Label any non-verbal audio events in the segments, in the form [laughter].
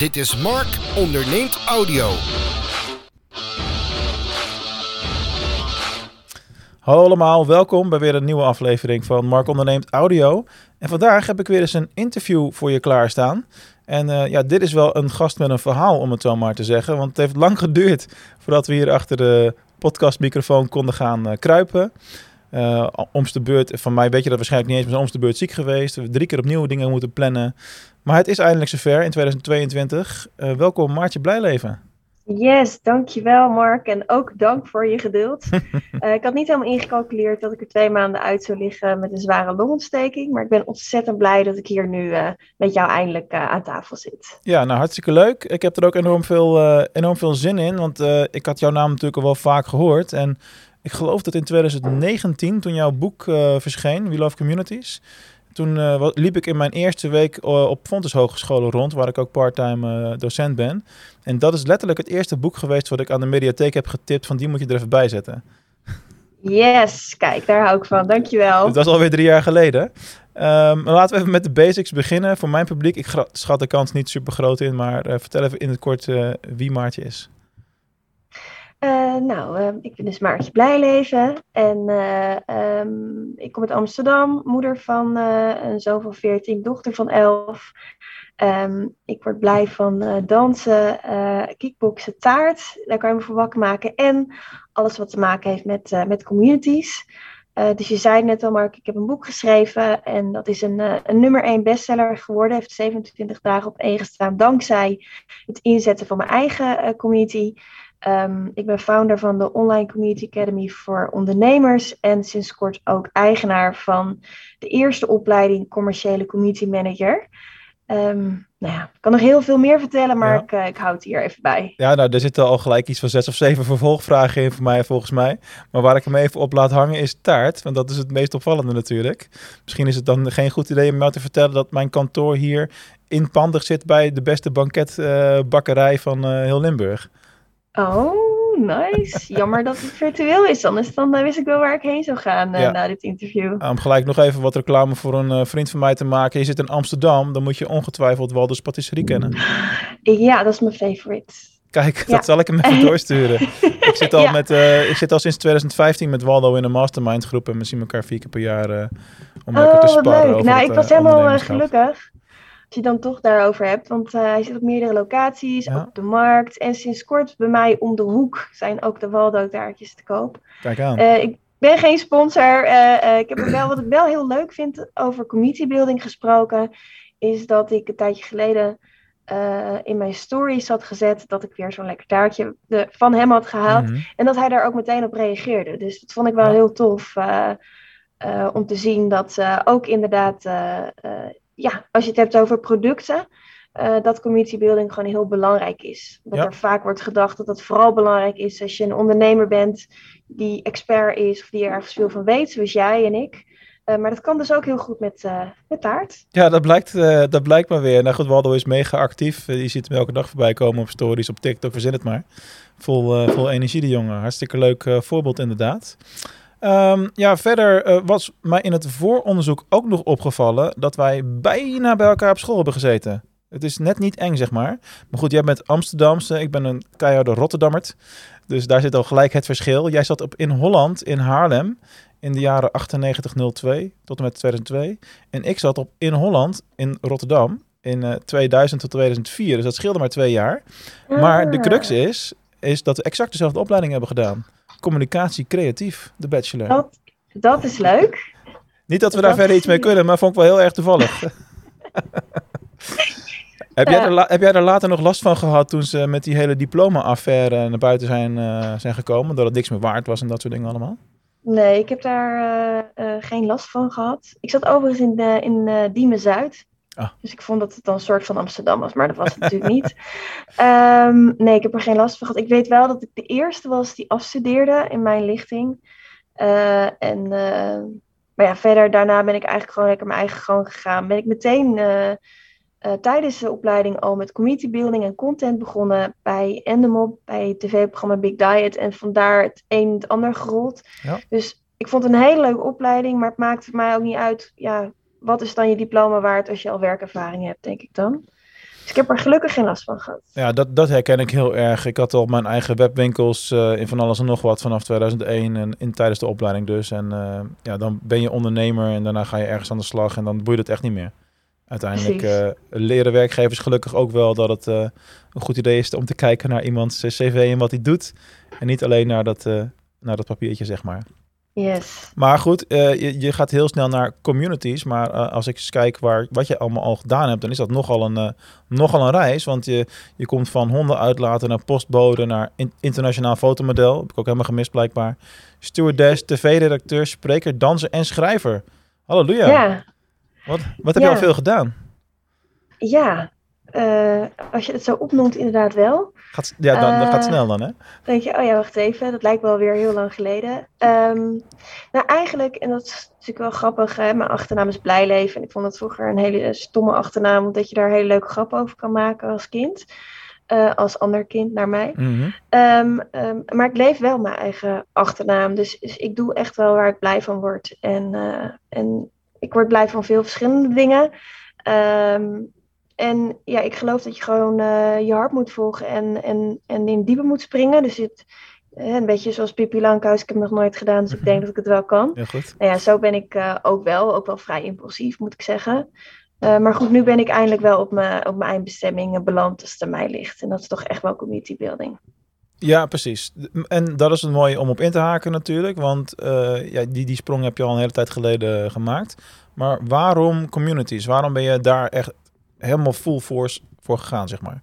Dit is Mark onderneemt audio. Hallo allemaal, welkom bij weer een nieuwe aflevering van Mark onderneemt audio. En vandaag heb ik weer eens een interview voor je klaarstaan. En eh, ja, dit is wel een gast met een verhaal, om het zo maar te zeggen. Want het heeft lang geduurd voordat we hier achter de podcastmicrofoon konden gaan uh, kruipen. Uh, omst de beurt, van mij weet je dat waarschijnlijk niet eens, maar omst de beurt ziek geweest. We drie keer opnieuw dingen moeten plannen. Maar het is eindelijk zover in 2022. Uh, welkom Maartje Blijleven. Yes, dankjewel Mark. En ook dank voor je geduld. uh, [laughs] ik had niet helemaal ingecalculeerd dat ik er twee maanden uit zou liggen met een zware longontsteking. Maar ik ben ontzettend blij dat ik hier nu uh, met jou eindelijk uh, aan tafel zit. Ja, nou hartstikke leuk. Ik heb er ook enorm veel, enorm veel zin in. Want ik had jouw naam natuurlijk al wel vaak gehoord. En ik geloof dat in 2019, toen jouw boek verscheen, We Love Communities... Toen uh, liep ik in mijn eerste week uh, op Fontes Hogescholen rond, waar ik ook parttime docent ben. En dat is letterlijk het eerste boek geweest wat ik aan de mediatheek heb getipt van die moet je er even bij zetten. Yes, kijk, daar hou ik van. Dankjewel. Het was alweer drie jaar geleden. Um, laten we even met de basics beginnen. Voor mijn publiek, ik schat de kans niet super groot in, maar vertel even in het kort wie Maartje is. Uh, nou, uh, ik ben dus Maartje Blijleven en uh, um, ik kom uit Amsterdam, moeder van een zoon van 14, dochter van 11. Um, ik word blij van dansen, kickboksen, taart, daar kan je me voor wakker maken. En alles wat te maken heeft met, met communities. dus je zei net al, Mark, ik heb een boek geschreven en dat is een, een nummer 1 bestseller geworden. Heeft 27 dagen op één gestaan dankzij het inzetten van mijn eigen community. Um, ik ben founder van de Online Community Academy voor ondernemers en sinds kort ook eigenaar van de eerste opleiding commerciële community manager. Um, nou ja, ik kan nog heel veel meer vertellen, maar ja. ik, uh, ik houd het hier even bij. Ja, nou, er zitten al gelijk iets van zes of zeven vervolgvragen in voor mij, volgens mij. Maar waar ik hem even op laat hangen is taart, want dat is het meest opvallende natuurlijk. Misschien is het dan geen goed idee om jou te vertellen dat mijn kantoor hier inpandig zit bij de beste banketbakkerij uh, van uh, heel Limburg. Oh, nice. Jammer dat het virtueel is. Anders dan uh, wist ik wel waar ik heen zou gaan uh, ja. na dit interview. Om gelijk nog even wat reclame voor een uh, vriend van mij te maken. Je zit in Amsterdam, dan moet je ongetwijfeld Walders Patisserie kennen. Ja, dat is mijn favorite. Kijk, ja. dat zal ik hem even [laughs] doorsturen. ik, zit al ja. met, ik zit al sinds 2015 met Waldo in een mastermind groep. En we zien elkaar vier keer per jaar om oh, lekker te sparren. Leuk. Over nou, ik was helemaal gelukkig als je dan toch daarover hebt. Want uh, hij zit op meerdere locaties, ja. op de markt. En sinds kort bij mij om de hoek zijn ook de Waldo-taartjes te koop. Kijk aan. Uh, ik ben geen sponsor. Uh, ik heb wel, wat ik wel heel leuk vind over community building gesproken, is dat ik een tijdje geleden in mijn stories had gezet dat ik weer zo'n lekker taartje de, van hem had gehaald. Mm -hmm. En dat hij daar ook meteen op reageerde. Dus dat vond ik wel ja. heel tof om te zien dat ook inderdaad ja, als je het hebt over producten, uh, dat community building gewoon heel belangrijk is. Dat ja. er vaak wordt gedacht dat het vooral belangrijk is als je een ondernemer bent die expert is of die er ergens veel van weet, zoals jij en ik. Uh, maar dat kan dus ook heel goed met, uh, met taart. Ja, dat blijkt, dat blijkt maar weer. Nou goed, Waldo is mega actief. je ziet hem elke dag voorbij komen op stories, op TikTok, verzin het maar. Vol, vol energie, die jongen. Hartstikke leuk voorbeeld inderdaad. Um, ja, verder uh, was mij in het vooronderzoek ook nog opgevallen dat wij bijna bij elkaar op school hebben gezeten. Het is net niet eng, zeg maar. Maar goed, jij bent Amsterdamse, ik ben een keiharde Rotterdammert. Dus daar zit al gelijk het verschil. Jij zat op in Holland, in Haarlem, in de jaren 9802 tot en met 2002. En ik zat op in Holland, in Rotterdam, in uh, 2000 tot 2004. Dus dat scheelde maar twee jaar. Ah. Maar de crux is, is dat we exact dezelfde opleiding hebben gedaan communicatie creatief, de bachelor. Dat, dat is leuk. Niet dat we dat daar verder iets mee kunnen, maar vond ik wel heel erg toevallig. [laughs] heb, jij er, heb jij er later nog last van gehad toen ze met die hele diploma-affaire naar buiten zijn, uh, zijn gekomen? Dat het niks meer waard was en dat soort dingen allemaal? Nee, ik heb daar uh, uh, geen last van gehad. Ik zat overigens in, in Diemen-Zuid. Ah. Dus ik vond dat het dan een soort van Amsterdam was, maar dat was het natuurlijk niet. Um, [laughs] nee, ik heb er geen last van gehad. Ik weet wel dat ik de eerste was die afstudeerde in mijn lichting. Uh, en, uh, maar ja, verder daarna ben ik eigenlijk gewoon lekker mijn eigen gang gegaan. Ben ik meteen uh, tijdens de opleiding al met community building en content begonnen bij Endemol, bij het tv-programma Big Diet. En vandaar het een het ander gerold. Ja. Dus ik vond het een hele leuke opleiding, maar het maakte voor mij ook niet uit ja, wat is dan je diploma waard als je al werkervaring hebt, denk ik dan. Ik ik heb er gelukkig geen last van gehad. Ja, dat, dat herken ik heel erg. Ik had al mijn eigen webwinkels uh, in van alles en nog wat vanaf 2001 en in, tijdens de opleiding dus. En uh, ja, dan ben je ondernemer en daarna ga je ergens aan de slag en dan boeit het echt niet meer. Uiteindelijk uh, leren werkgevers gelukkig ook wel dat het een goed idee is om te kijken naar iemands cv en wat hij doet. En niet alleen naar dat, naar dat papiertje, zeg maar. Yes. Maar goed, uh, je, je, gaat heel snel naar communities. Maar uh, als ik eens kijk waar, wat je allemaal al gedaan hebt, dan is dat nogal een, uh, nogal een reis. Want je, je komt van honden uitlaten naar postbode, naar in, internationaal fotomodel. Heb ik ook helemaal gemist blijkbaar. Stewardess, tv-redacteur, spreker, danser en schrijver. Halleluja. Ja. Wat, wat heb ja. je al veel gedaan? Ja, als je het zo opnoemt inderdaad wel. Gaat, ja, dan, dat gaat snel dan, hè? denk je, oh ja, wacht even, dat lijkt wel weer heel lang geleden. Um, nou, eigenlijk, en dat is natuurlijk wel grappig, hè, mijn achternaam is Blijleven. En ik vond het vroeger een hele stomme achternaam, omdat je daar hele leuke grappen over kan maken als kind. Uh, als ander kind naar mij. Mm -hmm. um, um, maar ik leef wel mijn eigen achternaam. Dus, dus, ik doe echt wel waar ik blij van word. En, en ik word blij van veel verschillende dingen. En ja, ik geloof dat je gewoon uh, je hart moet volgen en, en, en in diepe moet springen. Dus het, een beetje zoals Pippi Langkous, ik heb het nog nooit gedaan, dus ik denk [laughs] dat ik het wel kan. Ja, goed. Nou ja, zo ben ik uh, ook wel, ook wel vrij impulsief moet ik zeggen. Uh, maar goed, nu ben ik eindelijk wel op mijn, op mijn eindbestemming beland als het aan mij ligt. En dat is toch echt wel community building. Ja, precies. En dat is een mooie om op in te haken natuurlijk, want ja, die, die sprong heb je al een hele tijd geleden gemaakt. Maar waarom communities? Waarom ben je daar echt helemaal full force voor gegaan, zeg maar?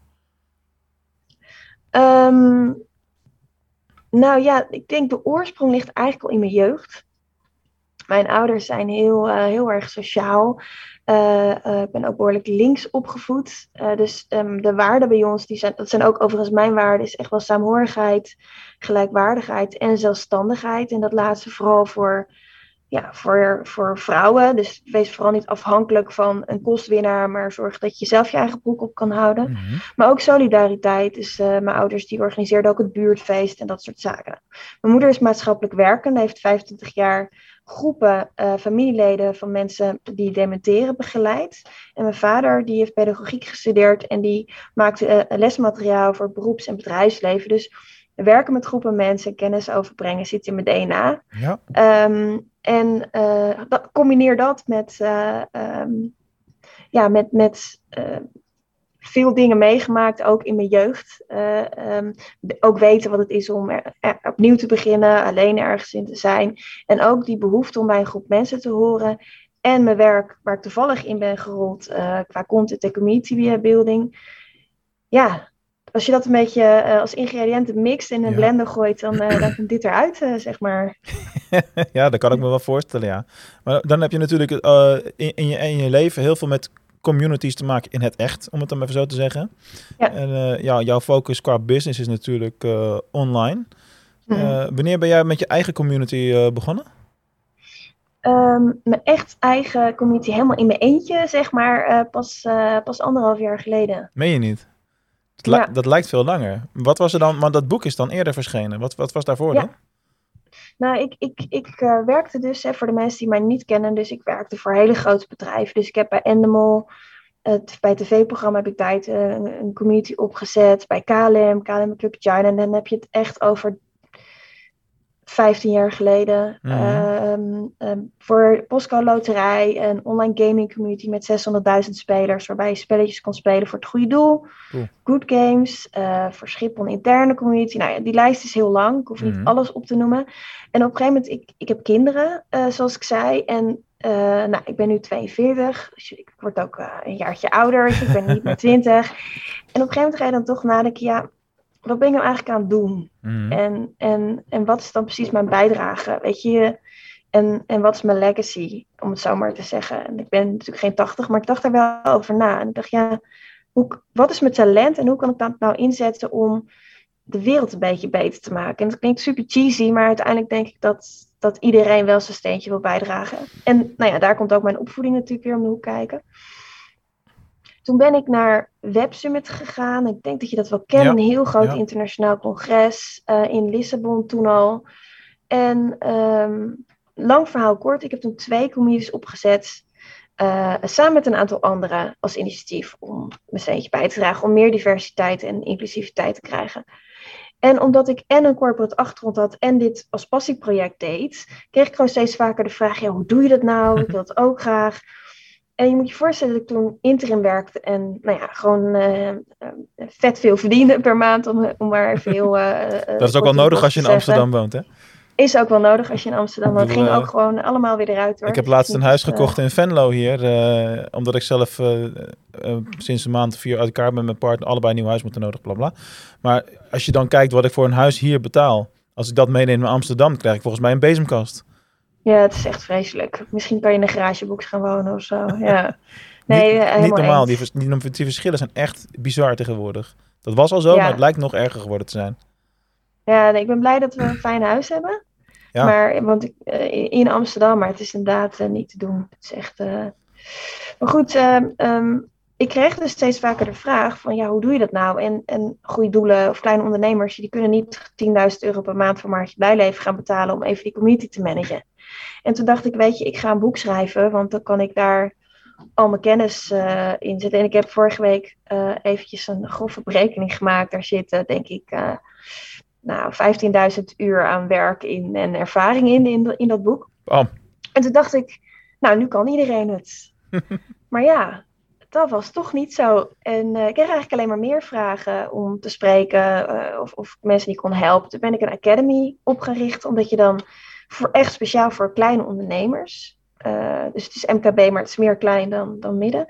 Um, nou ja, ik denk de oorsprong ligt eigenlijk al in mijn jeugd. Mijn ouders zijn heel, uh, heel erg sociaal. Uh, uh, ik ben ook behoorlijk links opgevoed. dus um, de waarden bij ons, die zijn, dat zijn ook overigens mijn waarden, is echt wel saamhorigheid, gelijkwaardigheid en zelfstandigheid. En dat laatste vooral voor ja, voor, voor vrouwen. Dus wees vooral niet afhankelijk van een kostwinnaar, maar zorg dat je zelf je eigen broek op kan houden. Mm -hmm. Maar ook solidariteit. Dus uh, mijn ouders die organiseerden ook het buurtfeest en dat soort zaken. Mijn moeder is maatschappelijk werkende, heeft 25 jaar groepen uh, familieleden van mensen die dementeren begeleid. En mijn vader die heeft pedagogiek gestudeerd en die maakte uh, lesmateriaal voor beroeps- en bedrijfsleven. Dus werken met groepen mensen, kennis overbrengen, zit in mijn DNA. Ja. Um, en uh, dat, combineer dat met, uh, um, ja, met, met uh, veel dingen meegemaakt, ook in mijn jeugd. Um, ook weten wat het is om er, er opnieuw te beginnen, alleen ergens in te zijn. En ook die behoefte om bij een groep mensen te horen. En mijn werk, waar ik toevallig in ben gerold, qua content en community building. Ja, als je dat een beetje uh, als ingrediënten mixt in een ja. blender gooit, dan, uh, dan komt dit eruit, uh, zeg maar. [laughs] ja, dat kan ik me wel voorstellen, ja. Maar dan heb je natuurlijk in, in, je, in je leven heel veel met communities te maken in het echt, om het dan even zo te zeggen. Ja. En ja, jouw focus qua business is natuurlijk online. Mm. wanneer ben jij met je eigen community begonnen? Um, mijn echt eigen community helemaal in mijn eentje, zeg maar, pas, pas anderhalf jaar geleden. Meen je niet? Dat, ja. li dat, lijkt veel langer. Wat was er dan? Maar dat boek is dan eerder verschenen. Wat, wat was daarvoor ja. dan? Nou, ik, ik, ik uh, werkte dus, hè, voor de mensen die mij niet kennen, dus ik werkte voor hele grote bedrijven. Dus ik heb bij Endemol, het, bij het tv-programma heb ik uh, een, een, community opgezet. Bij KLM, KLM Club China. En dan heb je het echt over 15 jaar geleden. Mhm. Um, um, voor Postco Loterij, een online gaming community met 600.000 spelers, waarbij je spelletjes kon spelen voor het goede doel. Cool. Good Games, uh, voor Schiphol een interne community. Nou ja, die lijst is heel lang, ik hoef niet Mhm. alles op te noemen. En op een gegeven moment, ik, ik heb kinderen, uh, zoals ik zei, en uh, nou, ik ben nu 42, dus ik word ook een jaartje ouder, dus ik ben niet meer [laughs] 20. En op een gegeven moment ga je dan toch nadenken, ja, wat ben ik nou eigenlijk aan het doen? Mhm. En, en, en wat is dan precies mijn bijdrage? Weet je, en, en wat is mijn legacy, om het zo maar te zeggen? En ik ben natuurlijk geen 80, maar ik dacht er wel over na. En ik dacht, ja, hoe, wat is mijn talent en hoe kan ik dat nou inzetten om de wereld een beetje beter te maken? En dat klinkt super cheesy, maar uiteindelijk denk ik dat, dat iedereen wel zijn steentje wil bijdragen. En nou ja, daar komt ook mijn opvoeding natuurlijk weer om de hoek kijken. Toen ben ik naar Web Summit gegaan. Ik denk dat je dat wel kent. Ja, Een heel groot ja. internationaal congres uh, in Lissabon toen al. En um, lang verhaal kort, ik heb toen twee comedies opgezet. eh, samen met een aantal anderen als initiatief om een steentje bij te dragen om meer diversiteit en inclusiviteit te krijgen. En omdat ik en een corporate achtergrond had en dit als passieproject deed, kreeg ik gewoon steeds vaker de vraag: ja, hoe doe je dat nou? Ik wil dat ook graag. En je moet je voorstellen dat ik toen interim werkte en nou ja, gewoon uh, vet veel verdiende per maand om, om maar veel. Uh, [laughs] dat is ook wel nodig als je in Amsterdam woont, hè? Is ook wel nodig als je in Amsterdam woont. Het ging ook gewoon allemaal weer eruit. Hoor. Ik heb laatst een huis gekocht in Venlo hier, omdat ik zelf sinds een maand of vier uit elkaar met mijn partner allebei een nieuw huis moeten nodig, bla bla. Maar als je dan kijkt wat ik voor een huis hier betaal, als ik dat meeneem naar Amsterdam, krijg ik volgens mij een bezemkast. Ja, het is echt vreselijk. Misschien kan je in een garagebox gaan wonen of zo. [laughs] Ja. Nee, niet, helemaal niet normaal. Die, die, die verschillen zijn echt bizar tegenwoordig. Dat was al zo, Ja. maar het lijkt nog erger geworden te zijn. Ja, nee, ik ben blij dat we een fijn huis hebben. Ja. Maar, want ik, eh, in Amsterdam, maar het is inderdaad eh, niet te doen. Het is echt. eh, Maar goed, ehm, ik kreeg dus steeds vaker de vraag van ja, hoe doe je dat nou? En, en goede doelen of kleine ondernemers, die kunnen niet 10.000 euro per maand voor Maartje Blijleven gaan betalen om even die community te managen. En toen dacht ik, weet je, ik ga een boek schrijven, want dan kan ik daar al mijn kennis eh, in zetten. En ik heb vorige week eh, eventjes een grove berekening gemaakt. Daar zitten, denk ik, eh, nou, 15.000 uur aan werk in en ervaring in, in, in dat boek. Bam. En toen dacht ik, nou, nu kan iedereen het. [laughs] maar ja, dat was toch niet zo. En eh, ik kreeg eigenlijk alleen maar meer vragen om te spreken eh, of, of mensen die kon helpen. Toen ben ik een academy opgericht, omdat je dan voor echt speciaal voor kleine ondernemers, eh, dus het is MKB, maar het is meer klein dan, dan midden,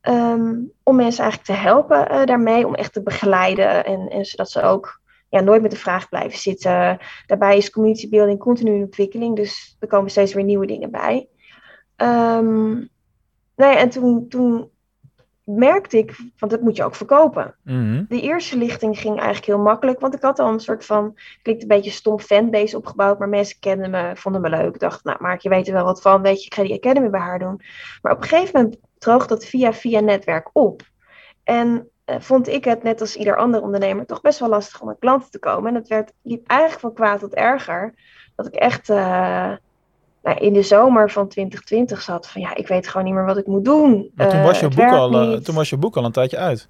ehm, om mensen eigenlijk te helpen daarmee, om echt te begeleiden en, en zodat ze ook ja, nooit met de vraag blijven zitten. Daarbij is community building continu in ontwikkeling, dus er komen steeds weer nieuwe dingen bij. Ehm, nou en toen, toen merkte ik, want dat moet je ook verkopen. Mhm. De eerste lichting ging eigenlijk heel makkelijk, want ik had al een soort van, klinkt een beetje stom fanbase opgebouwd, maar mensen kenden me, vonden me leuk. Ik dacht, nou, Mark, je weet er wel wat van, weet je, ik ga die academy bij haar doen. Maar op een gegeven moment droog dat via via netwerk op. En eh, vond ik het, net als ieder ander ondernemer, toch best wel lastig om aan klanten te komen. En het werd, liep eigenlijk van kwaad tot erger, dat ik echt eh, nou, in de zomer van 2020 zat van, ja, ik weet gewoon niet meer wat ik moet doen. Maar toen Eh, was, je boek al, eh, toen was je boek al een tijdje uit.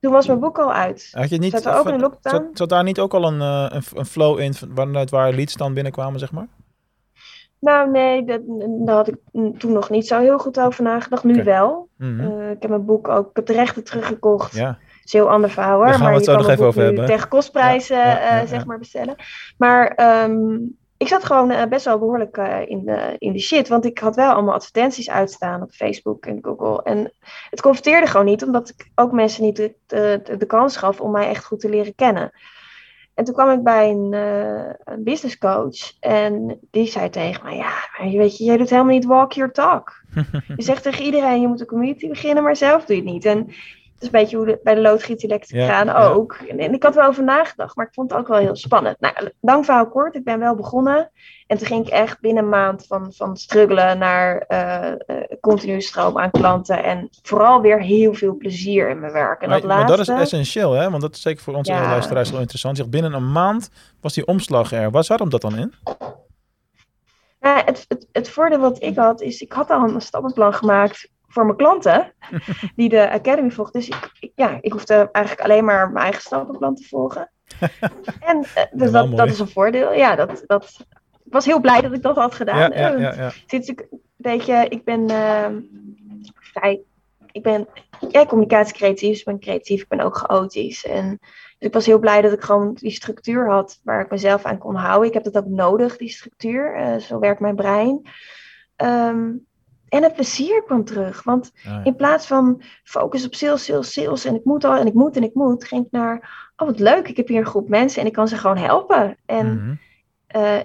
Toen was mijn boek al uit. Had je niet, Zat er ook een lockdown? Zat, zat daar niet ook al een, eh, een, een flow in van- vanuit waar leads dan binnenkwamen, zeg maar? Nou, nee, dat, daar had ik toen nog niet zo heel goed over nagedacht. Nu wel. Mhm. Ik heb mijn boek ook, ik heb de rechten teruggekocht. ja. Dat is een heel ander verhaal hoor. Daar gaan we het zo nog even over hebben. tegen kostprijzen Ja, ja, ja, zeg maar bestellen. Maar ehm, ik zat gewoon eh, best wel behoorlijk eh, in, de, in de shit. Want ik had wel allemaal advertenties uitstaan op Facebook en Google. En het converteerde gewoon niet, omdat ik ook mensen niet de, de, de kans gaf om mij echt goed te leren kennen. En toen kwam ik bij een, eh, een business coach en die zei tegen mij, ja, maar je weet je, jij doet helemaal niet walk your talk. [laughs] je zegt tegen iedereen, je moet een community beginnen, maar zelf doe je het niet. En is een beetje hoe de, bij de loodgietelectric Ja, gaan ja. ook. En, en ik had wel over nagedacht, maar ik vond het ook wel heel spannend. Nou, lang verhaal kort, ik ben wel begonnen. En toen ging ik echt binnen een maand van, van struggelen naar eh eh, continu stroom aan klanten. En vooral weer heel veel plezier in mijn werk. En Maar, dat maar laatste... dat is essentieel, hè? Want dat is zeker voor onze Ja. luisteraars wel interessant. Je zegt, binnen een maand was die omslag er. Waar zat hem dat dan in? Het, het, het voordeel wat ik had, is ik had al een stappenplan gemaakt voor mijn klanten, [laughs] die de Academy volgden. Dus ik, ik- ja, ik hoefde eigenlijk alleen maar mijn eigen stappenplan te volgen. [laughs] en eh, dus dat, dat is een voordeel. Ja, dat, dat, ik was heel blij dat ik dat had gedaan. Ja, ja, Eh, ja, ja. Sinds ik, weet je, ik ben ehm, vrij, ik ben ja, communicatiecreatief, dus ik ben creatief, ik ben ook chaotisch. En dus ik was heel blij dat ik gewoon die structuur had waar ik mezelf aan kon houden. Ik heb dat ook nodig, die structuur. Eh, zo werkt mijn brein. Ehm, en het plezier kwam terug. Want Ah, ja. in plaats van focus op sales, sales, sales en ik moet al en ik moet en ik moet, ging ik naar, oh wat leuk, ik heb hier een groep mensen en ik kan ze gewoon helpen. En Mhm. eh,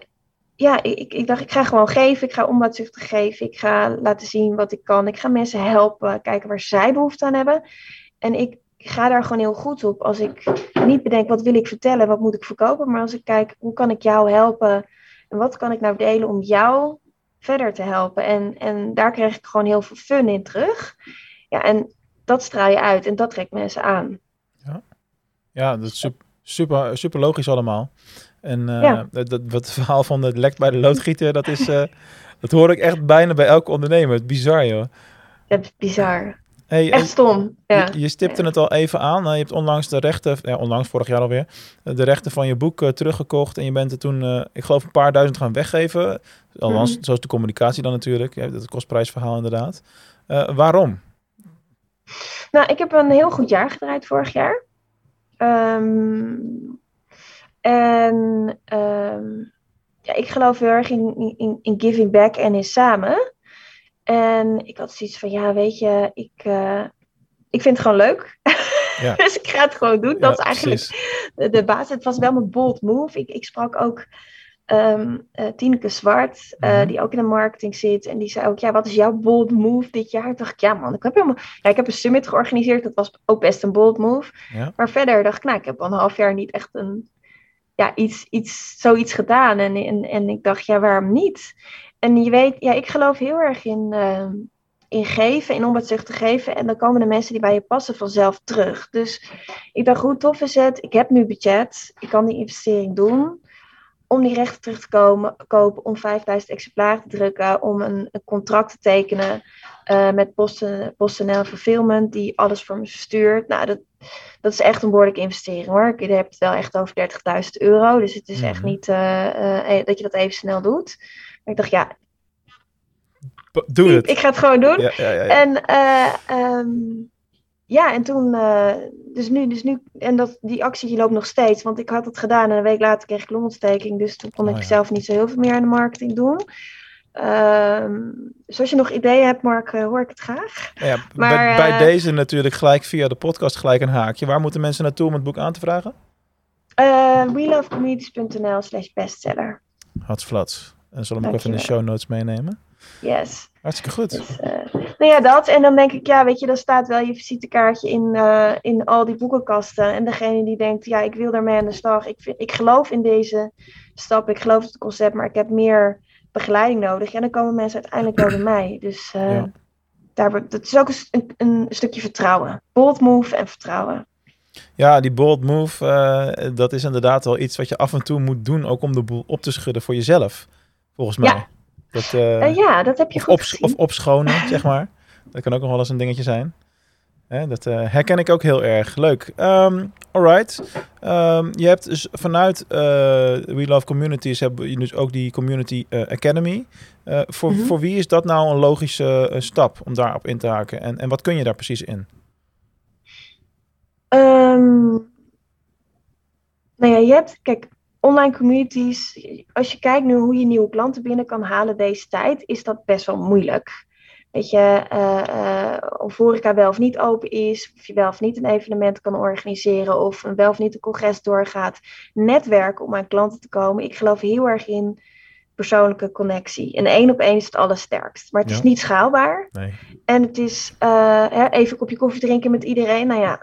ja, ik, ik- ik dacht, ik ga gewoon geven. Ik ga onbaatzuchtig geven. Ik ga laten zien wat ik kan. Ik ga mensen helpen, kijken waar zij behoefte aan hebben. En ik ga daar gewoon heel goed op. Als ik niet bedenk, wat wil ik vertellen, wat moet ik verkopen. Maar als ik kijk, hoe kan ik jou helpen? En wat kan ik nou delen om jou verder te helpen? En, en daar kreeg ik gewoon heel veel fun in terug. Ja, en dat straal je uit en dat trekt mensen aan. Ja, dat is sup- super, super logisch allemaal. En eh, Ja. dat, dat, wat het verhaal van het lek bij de loodgieter, dat is... eh, dat hoor ik echt bijna bij elke ondernemer. Het is bizar, joh. Dat is bizar. Hey, Echt stom. Ja. Je, je stipte het al even aan. Nou, Je hebt onlangs de rechten, ja, onlangs vorig jaar alweer, de rechten van je boek eh, teruggekocht. En je bent er toen, eh, ik geloof, een paar duizend gaan weggeven. Althans, Mhm. zo is de communicatie dan natuurlijk. Ja, dat kostprijsverhaal inderdaad. Eh, waarom? Nou, ik heb een heel goed jaar gedraaid vorig jaar. Ehm, en ehm, ja, ik geloof heel erg in, in, in giving back en in samen. En ik had zoiets van, ja, weet je, ik, eh, ik vind het gewoon leuk. [laughs] Ja. dus ik ga het gewoon doen. Ja, dat is eigenlijk de, de basis. Het was wel mijn bold move. Ik, ik sprak ook eh, Tineke Zwart, eh, Mhm. die ook in de marketing zit. En die zei ook, ja, wat is jouw bold move dit jaar? Toen dacht ik, ja man, ik heb, helemaal, ja, ik heb een summit georganiseerd. Dat was ook best een bold move. Ja. Maar verder dacht ik, nou, ik heb al een half jaar niet echt een, ja, iets, iets, zoiets gedaan. En, en, en ik dacht, ja, waarom niet? En je weet, ja, ik geloof heel erg in, ehm, in geven, in onbaatzucht te geven. En dan komen de mensen die bij je passen vanzelf terug. Dus ik dacht, hoe tof is het? Ik heb nu budget. Ik kan die investering doen. Om die rechten terug te komen, kopen, om 5000 exemplaren te drukken, om een, een contract te tekenen eh, met PostNL PostNL Fulfillment, die alles voor me verstuurt. Nou, dat, dat is echt een behoorlijke investering hoor. Ik heb het wel echt over 30.000 euro, dus het is echt Mhm. niet eh, eh, dat je dat even snel doet. Ik dacht, ja, Doe het. ik ga het gewoon doen. Ja, ja, ja. En eh, ehm, ja, en toen, eh, dus nu, dus nu, en dat, die actie die loopt nog steeds, want ik had het gedaan en een week later kreeg ik longontsteking, dus toen kon Oh, ik zelf niet zo heel veel meer aan de marketing doen. Ehm, dus als je nog ideeën hebt, Mark, eh, hoor ik het graag. Ja, Maar, bij, bij deze natuurlijk gelijk via de podcast gelijk een haakje. Waar moeten mensen naartoe om het boek aan te vragen? Uh, WeLoveCommunities.nl slash bestseller. Hatsflats. En zal hem ook even in de show notes meenemen. Yes. Hartstikke goed. Dus, eh, nou ja, dat. En dan denk ik, ja, weet je, dan staat wel je visitekaartje in, eh, in al die boekenkasten. En degene die denkt, ja, ik wil daarmee aan de slag. Ik, vind, ik geloof in deze stap, ik geloof in het concept, maar ik heb meer begeleiding nodig. Ja, dan komen mensen uiteindelijk wel bij mij. Dus Ja. daar, dat is ook een, een, stukje vertrouwen. Bold move en vertrouwen. Ja, die bold move, dat is inderdaad wel iets wat je af en toe moet doen, ook om de boel op te schudden voor jezelf, volgens mij. Ja. Dat, eh, Eh, ja, dat heb je of, goed op, gezien. of opschonen, [laughs] zeg maar. Dat kan ook nog wel eens een dingetje zijn. Hè, dat eh, herken ik ook heel erg. Leuk. Ehm alright. Ehm, je hebt dus vanuit We Love Communities hebben je dus ook die Community Academy. Voor, Mhm. voor wie is dat nou een logische stap om daarop in te haken? En, en wat kun je daar precies in? Ehm, nou ja, je hebt, kijk, online communities. Als je kijkt nu hoe je nieuwe klanten binnen kan halen deze tijd, is dat best wel moeilijk. Weet je, eh, eh, of horeca wel of niet open is, of je wel of niet een evenement kan organiseren, of een wel of niet een congres doorgaat. Netwerken om aan klanten te komen. Ik geloof heel erg in persoonlijke connectie. En één op één is het allersterkst. Maar het is niet schaalbaar. Nee. En het is eh, even een kopje koffie drinken met iedereen. Nou ja,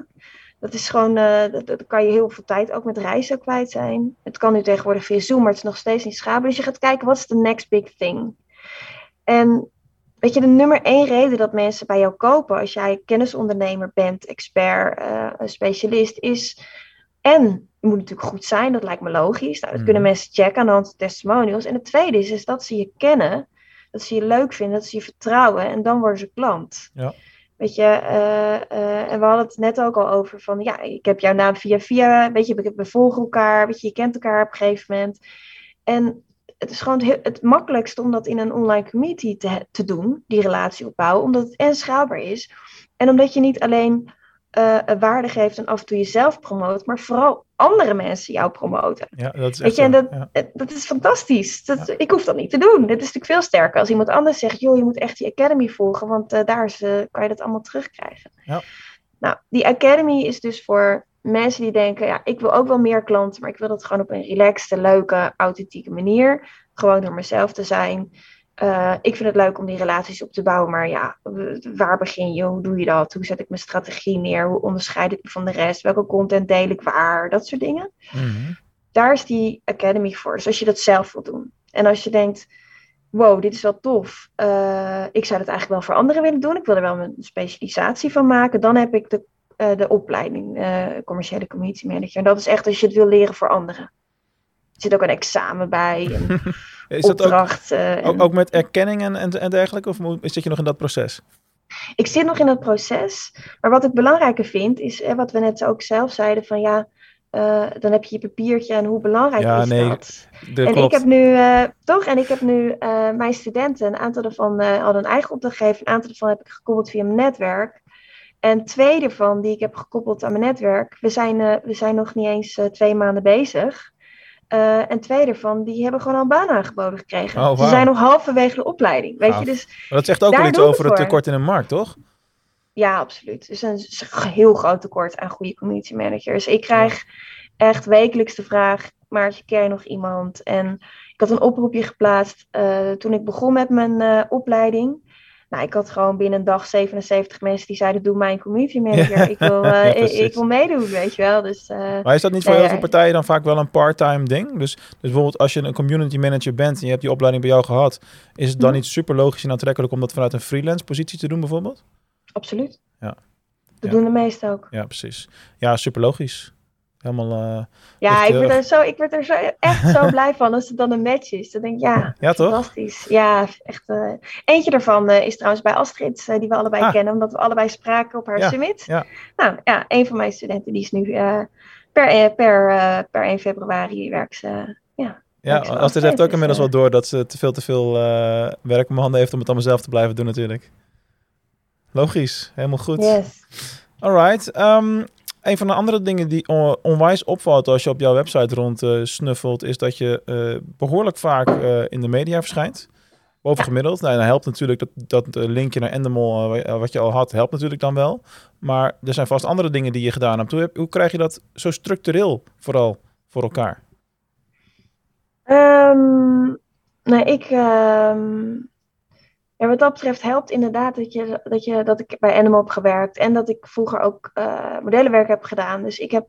dat is gewoon, eh dat, dat kan je heel veel tijd ook met reizen kwijt zijn. Het kan nu tegenwoordig via Zoom, maar het is nog steeds niet schaalbaar. Dus je gaat kijken, wat is de next big thing? En weet je, de nummer één reden dat mensen bij jou kopen, als jij kennisondernemer bent, expert, een specialist, is en je moet natuurlijk goed zijn, dat lijkt me logisch. Nou, dat Mhm. kunnen mensen checken aan de hand van testimonials. En het tweede is, is dat ze je kennen, dat ze je leuk vinden, dat ze je vertrouwen en dan worden ze klant. Ja. Weet je, eh, eh, en we hadden het net ook al over van, ja, ik heb jouw naam via via, weet je, we- volgen elkaar, weet je, je kent elkaar op een gegeven moment. En het is gewoon het, het makkelijkste om dat in een online community te, te doen, die relatie opbouwen, omdat het en schaalbaar is. En omdat je niet alleen eh, waarde geeft en af en toe jezelf promoot, maar vooral andere mensen jou promoten. Ja, dat is Weet je, en dat, Ja. eh, dat is fantastisch. Dat, Ik hoef dat niet te doen. Dit is natuurlijk veel sterker als iemand anders zegt, joh, je moet echt die academy volgen, want eh, daar is, kan je dat allemaal terugkrijgen. Ja. Nou, die academy is dus voor mensen die denken, ja, ik wil ook wel meer klanten, maar ik wil dat gewoon op een relaxte, leuke, authentieke manier. Gewoon door mezelf te zijn. Eh, ik vind het leuk om die relaties op te bouwen, maar ja, waar begin je? Hoe doe je dat? Hoe zet ik mijn strategie neer? Hoe onderscheid ik me van de rest? Welke content deel ik waar? Dat soort dingen Mhm. daar is die academy voor. Dus als je dat zelf wil doen. En als je denkt, wow, dit is wel tof. eh, ik zou dat eigenlijk wel voor anderen willen doen. Ik wil er wel een specialisatie van maken. Dan heb ik de, eh, de opleiding commerciële community manager. En dat is echt als je het wil leren voor anderen. Er zit ook een examen bij, een [laughs] Is dat ook, opdracht. en- ook, ook met erkenning en, en, en dergelijke? Of zit je nog in dat proces? Ik zit nog in het proces. Maar wat ik belangrijker vind, is eh, wat we net ook zelf zeiden: van ja, eh, dan heb je je papiertje en hoe belangrijk Ja, is nee, dat? Dat En klopt. ik heb nu, eh, toch? En ik heb nu eh, mijn studenten, een aantal daarvan hadden een eigen opdracht gegeven, een aantal daarvan heb ik gekoppeld via mijn netwerk. En twee daarvan die ik heb gekoppeld aan mijn netwerk, we zijn, we zijn nog niet eens twee maanden bezig. Eh, en twee daarvan, die hebben gewoon al een baan aangeboden gekregen. Oh, Ze zijn nog halverwege de opleiding. Weet je, dus Maar dat zegt ook wel iets over het tekort in de markt, toch? ja, absoluut. Dus een heel groot tekort aan goede community managers. Ik krijg echt wekelijks de vraag, maar ken je nog iemand? En ik had een oproepje geplaatst eh, toen ik begon met mijn eh, opleiding. Nou, ik had gewoon binnen een dag 77 mensen die zeiden, doe mij een community manager. [laughs] Ja. Ik, wil, eh, Ja, ik, wil meedoen, weet je wel. Dus eh, Maar is dat niet voor Nee, heel veel partijen dan vaak wel een part-time ding? Dus, dus bijvoorbeeld als je een community manager bent en je hebt die opleiding bij jou gehad, is het dan Mhm. niet super logisch en aantrekkelijk om dat vanuit een freelance positie te doen bijvoorbeeld? absoluut. Ja. Dat Ja. doen de meesten ook. Ja, precies. Ja, super logisch. Helemaal, eh, Ja, ik word, eh, er zo, ik word er zo, echt zo [laughs] blij van als het dan een match is. Dan denk ik, ja, ja toch? Fantastisch. Ja, echt. eh, eentje daarvan is trouwens bij Astrid, die we allebei Ah. kennen, omdat we allebei spraken op haar Ja, summit. ja. Nou ja, een van mijn studenten die is nu per, per, per 1 februari werkt ze. Ja, Ja, dit heeft ook inmiddels wel door dat ze te veel te veel eh, werk mijn handen heeft om het allemaal zelf te blijven doen natuurlijk. Logisch, helemaal goed. yes. Alright. ehm, een van de andere dingen die on- onwijs opvalt als je op jouw website rond eh, snuffelt, is dat je eh, behoorlijk vaak eh, in de media verschijnt. Bovengemiddeld. Nou, dan helpt natuurlijk dat, dat linkje naar Endemol, wa- wat je al had, helpt natuurlijk dan wel. Maar er zijn vast andere dingen die je gedaan hebt. Hoe, krijg je dat zo structureel vooral voor elkaar? Ehm, nee, ik. ehm, ja, wat dat betreft helpt inderdaad dat, je, dat, je, dat ik bij Animal heb gewerkt en dat ik vroeger ook eh, modellenwerk heb gedaan. Dus ik heb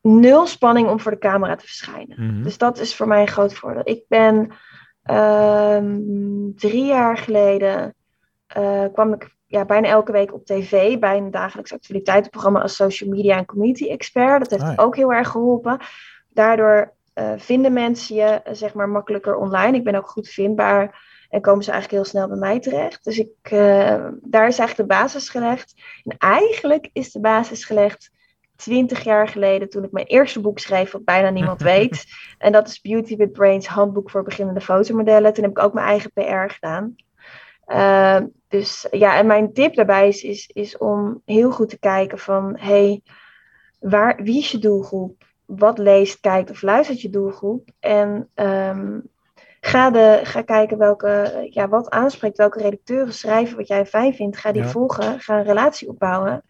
nul spanning om voor de camera te verschijnen. Mhm. Dus dat is voor mij een groot voordeel. Ik ben ehm, drie jaar geleden eh, kwam ik ja, bijna elke week op tv bij een dagelijks actualiteitenprogramma als social media en community expert. Dat heeft Ah, ook heel erg geholpen. Daardoor eh, vinden mensen je zeg maar makkelijker online. Ik ben ook goed vindbaar en komen ze eigenlijk heel snel bij mij terecht. Dus ik, eh, daar is eigenlijk de basis gelegd. En eigenlijk is de basis gelegd twintig jaar geleden toen ik mijn eerste boek schreef, wat bijna niemand [laughs] weet. En dat is Beauty with Brains, handboek voor beginnende fotomodellen. Toen heb ik ook mijn eigen PR gedaan. Ehm, dus ja, en mijn tip daarbij is, is, is om heel goed te kijken van, hey, waar, wie is je doelgroep? Wat leest, kijkt of luistert je doelgroep? En ehm, ga, de, ga kijken welke, ja, wat aanspreekt, welke redacteuren schrijven wat jij fijn vindt. Ga die Ja. volgen, ga een relatie opbouwen.